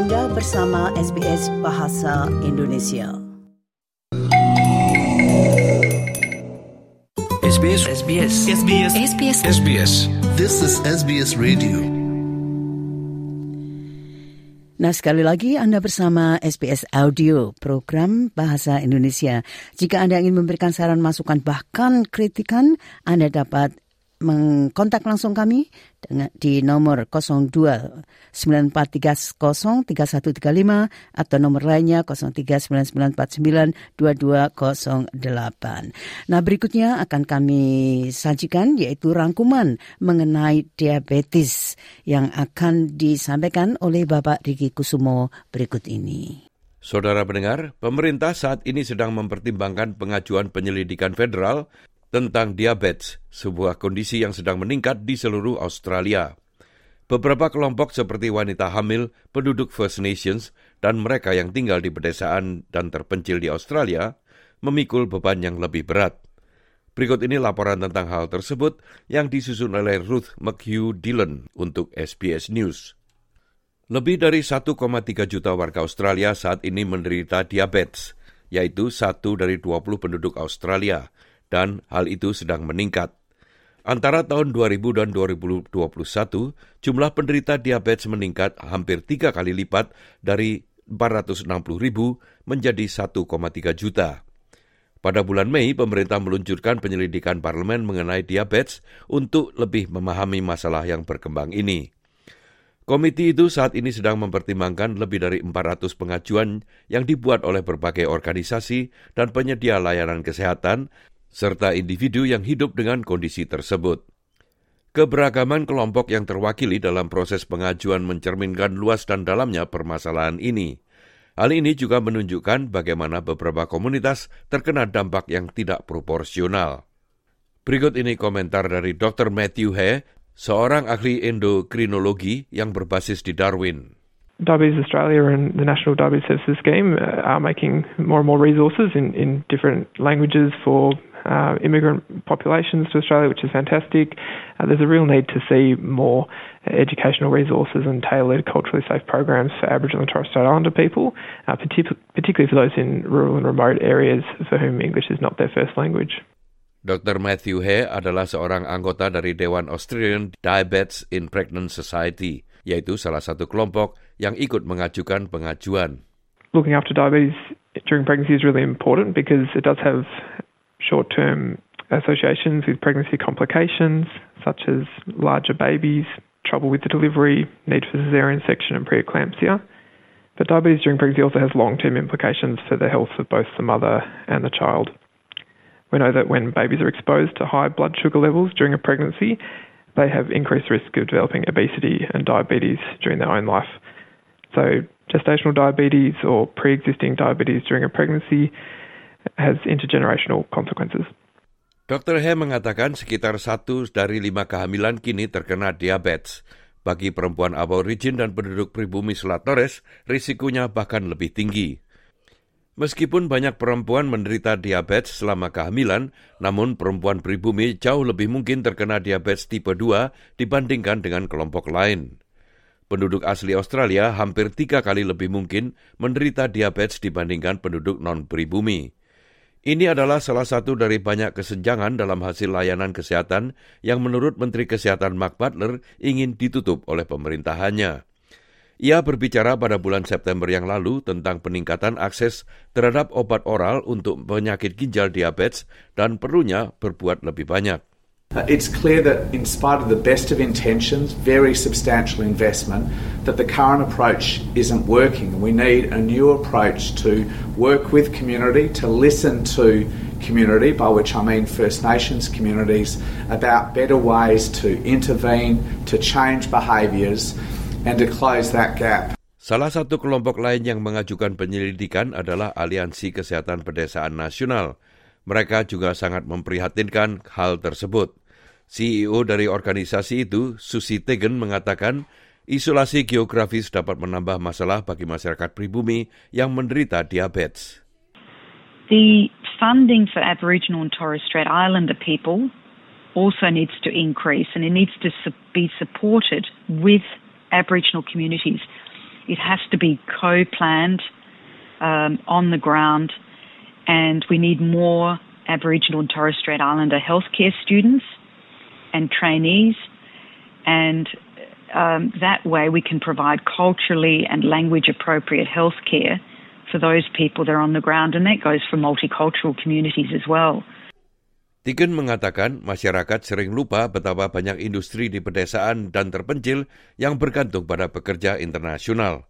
Anda bersama SBS Bahasa Indonesia. SBS SBS SBS SBS SBS This is SBS Radio. Nah, sekali lagi Anda bersama SBS Audio, program Bahasa Indonesia. Jika Anda ingin memberikan saran masukan bahkan kritikan, Anda dapat mengkontak langsung kami dengan di nomor 02 9430 3135 atau nomor lainnya 039949 2208. Nah, berikutnya akan kami sajikan yaitu rangkuman mengenai diabetes yang akan disampaikan oleh Bapak Riki Kusumo berikut ini. Saudara pendengar, pemerintah saat ini sedang mempertimbangkan pengajuan penyelidikan federal tentang diabetes, sebuah kondisi yang sedang meningkat di seluruh Australia. Beberapa kelompok seperti wanita hamil, penduduk First Nations, dan mereka yang tinggal di pedesaan dan terpencil di Australia memikul beban yang lebih berat. Berikut ini laporan tentang hal tersebut yang disusun oleh Ruth McHugh Dillon untuk SBS News. Lebih dari 1,3 juta warga Australia saat ini menderita diabetes, yaitu satu dari 20 penduduk Australia – dan hal itu sedang meningkat. Antara tahun 2000 dan 2021, jumlah penderita diabetes meningkat hampir tiga kali lipat dari 460 ribu menjadi 1,3 juta. Pada bulan Mei, pemerintah meluncurkan penyelidikan parlemen mengenai diabetes untuk lebih memahami masalah yang berkembang ini. Komiti itu saat ini sedang mempertimbangkan lebih dari 400 pengajuan yang dibuat oleh berbagai organisasi dan penyedia layanan kesehatan serta individu yang hidup dengan kondisi tersebut. Keberagaman kelompok yang terwakili dalam proses pengajuan mencerminkan luas dan dalamnya permasalahan ini. Hal ini juga menunjukkan bagaimana beberapa komunitas terkena dampak yang tidak proporsional. Berikut ini komentar dari Dr. Matthew He, seorang ahli endokrinologi yang berbasis di Darwin. Diabetes Australia and the National Diabetes Services Scheme uh, are making more and more resources in, in different languages for uh, immigrant populations to Australia, which is fantastic. Uh, there's a real need to see more educational resources and tailored culturally safe programs for Aboriginal and Torres Strait Islander people, uh, particularly for those in rural and remote areas for whom English is not their first language. Dr. Matthew Hay adalah seorang anggota dari Dewan Australian Diabetes in Pregnant Society, yaitu salah satu kelompok yang ikut mengajukan pengajuan. Looking after diabetes during pregnancy is really important because it does have short term associations with pregnancy complications, such as larger babies, trouble with the delivery, need for caesarean section, and preeclampsia. But diabetes during pregnancy also has long term implications for the health of both the mother and the child. We know that when babies are exposed to high blood sugar levels during a pregnancy, they have increased risk of developing obesity and diabetes during their own life. So, gestational diabetes or pre existing diabetes during a pregnancy has intergenerational consequences. Dr. He mengatakan sekitar satu dari lima kehamilan kini terkena diabetes. Bagi perempuan aborigin dan penduduk pribumi Selat Torres, risikonya bahkan lebih tinggi. Meskipun banyak perempuan menderita diabetes selama kehamilan, namun perempuan pribumi jauh lebih mungkin terkena diabetes tipe 2 dibandingkan dengan kelompok lain. Penduduk asli Australia hampir tiga kali lebih mungkin menderita diabetes dibandingkan penduduk non-pribumi. Ini adalah salah satu dari banyak kesenjangan dalam hasil layanan kesehatan yang menurut Menteri Kesehatan Mark Butler ingin ditutup oleh pemerintahannya. Ia berbicara pada bulan September yang lalu tentang peningkatan akses terhadap obat oral untuk penyakit ginjal diabetes dan perlunya berbuat lebih banyak. Uh, it's clear that, in spite of the best of intentions, very substantial investment, that the current approach isn't working. We need a new approach to work with community, to listen to community, by which I mean First Nations communities, about better ways to intervene, to change behaviours, and to close that gap. Salah satu kelompok lain yang mengajukan penyelidikan adalah Aliansi Kesehatan Pedesaan Nasional. Mereka juga sangat memprihatinkan hal tersebut. CEO dari organisasi itu, Susi Tegen, mengatakan isolasi geografis dapat menambah masalah bagi masyarakat pribumi yang menderita diabetes. The funding for Aboriginal and Torres Strait Islander people also needs to increase and it needs to be supported with Aboriginal communities. It has to be co-planned um, on the ground, and we need more Aboriginal and Torres Strait Islander healthcare students and trainees, and um, that way we can provide culturally and language appropriate healthcare for those people that are on the ground, and that goes for multicultural communities as well. Tigen mengatakan masyarakat sering lupa betapa banyak industri di pedesaan dan terpencil yang bergantung pada pekerja internasional.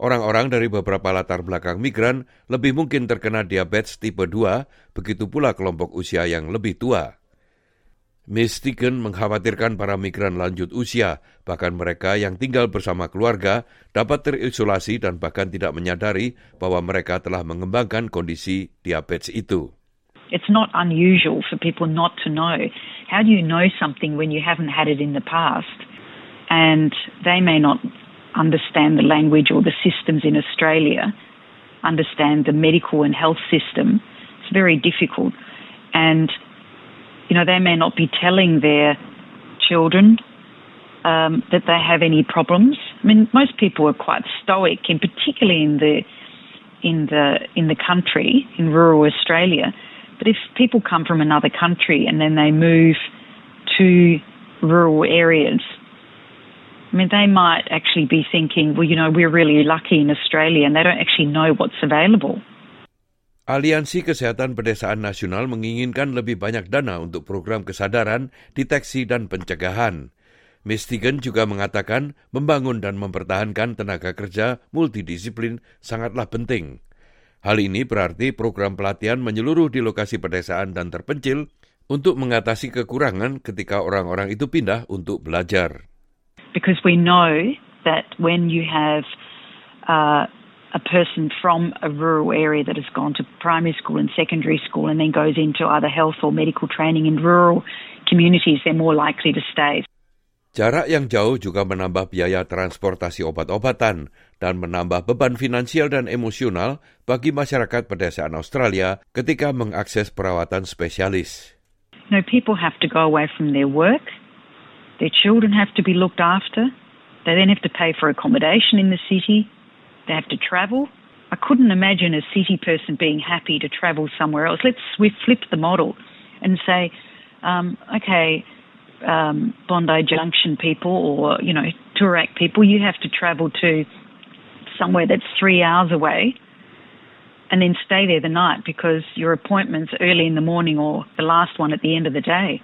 Orang-orang dari beberapa latar belakang migran lebih mungkin terkena diabetes tipe 2, begitu pula kelompok usia yang lebih tua. Miss Tigen mengkhawatirkan para migran lanjut usia, bahkan mereka yang tinggal bersama keluarga, dapat terisolasi dan bahkan tidak menyadari bahwa mereka telah mengembangkan kondisi diabetes itu. It's not unusual for people not to know. How do you know something when you haven't had it in the past? And they may not understand the language or the systems in Australia, understand the medical and health system. It's very difficult. And, you know, they may not be telling their children um, that they have any problems. I mean, most people are quite stoic, and particularly in the in the in the country in rural Australia but if people come from another country and then they move to rural areas, I mean, they might actually be thinking, well, you know, we're really lucky in Australia, and they don't actually know what's available. Aliansi Kesehatan Pedesaan Nasional menginginkan lebih banyak dana untuk program kesadaran, deteksi, dan pencegahan. Mistigan juga mengatakan membangun dan mempertahankan tenaga kerja multidisiplin sangatlah penting. Hal ini berarti program pelatihan menyeluruh di lokasi pedesaan dan terpencil untuk mengatasi kekurangan ketika orang-orang itu pindah untuk belajar. Because we know that when you have uh, a person from a rural area that has gone to primary school and secondary school and then goes into either health or medical training in rural communities, they're more likely to stay. Jarak yang jauh juga menambah biaya transportasi obat-obatan dan menambah beban finansial dan emosional bagi masyarakat pedesaan Australia ketika mengakses perawatan spesialis. No, people have to go away from their work. Their children have to be looked after. They then have to pay for accommodation in the city. They have to travel. I couldn't imagine a city person being happy to travel somewhere else. Let's we flip the model and say, um, okay, um, Bondi Junction people or, you know, Toorak people, you have to travel to somewhere that's three hours away and then stay there the night because your appointment's early in the morning or the last one at the end of the day.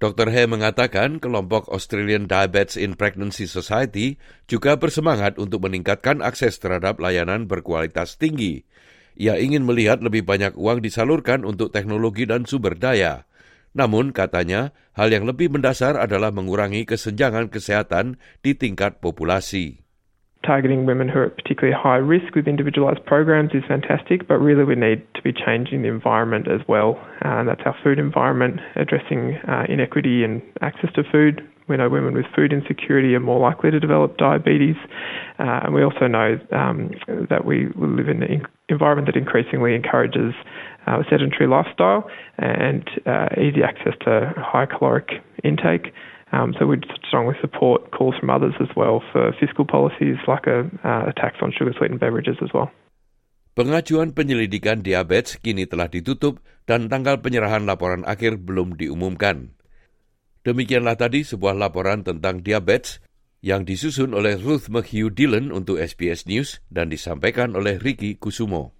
Dr. He mengatakan kelompok Australian Diabetes in Pregnancy Society juga bersemangat untuk meningkatkan akses terhadap layanan berkualitas tinggi. Ia ingin melihat lebih banyak uang disalurkan untuk teknologi dan sumber daya. Namun, katanya, hal yang lebih mendasar adalah mengurangi kesenjangan kesehatan di tingkat populasi. Targeting women who are at particularly high risk with individualised programs is fantastic, but really we need to be changing the environment as well. Uh, and that's our food environment, addressing uh, inequity and access to food. We know women with food insecurity are more likely to develop diabetes. Uh, and we also know um, that we live in an environment that increasingly encourages uh, sedentary lifestyle and uh, easy access to high caloric intake. Um, so we'd strongly support calls from others as well for fiscal policies like a, uh, a tax on sugar sweetened beverages as well. Pengajuan penyelidikan diabetes kini telah ditutup dan tanggal penyerahan laporan akhir belum diumumkan. Demikianlah tadi sebuah laporan tentang diabetes yang disusun oleh Ruth McHugh Dillon untuk SBS News dan disampaikan oleh Ricky Kusumo.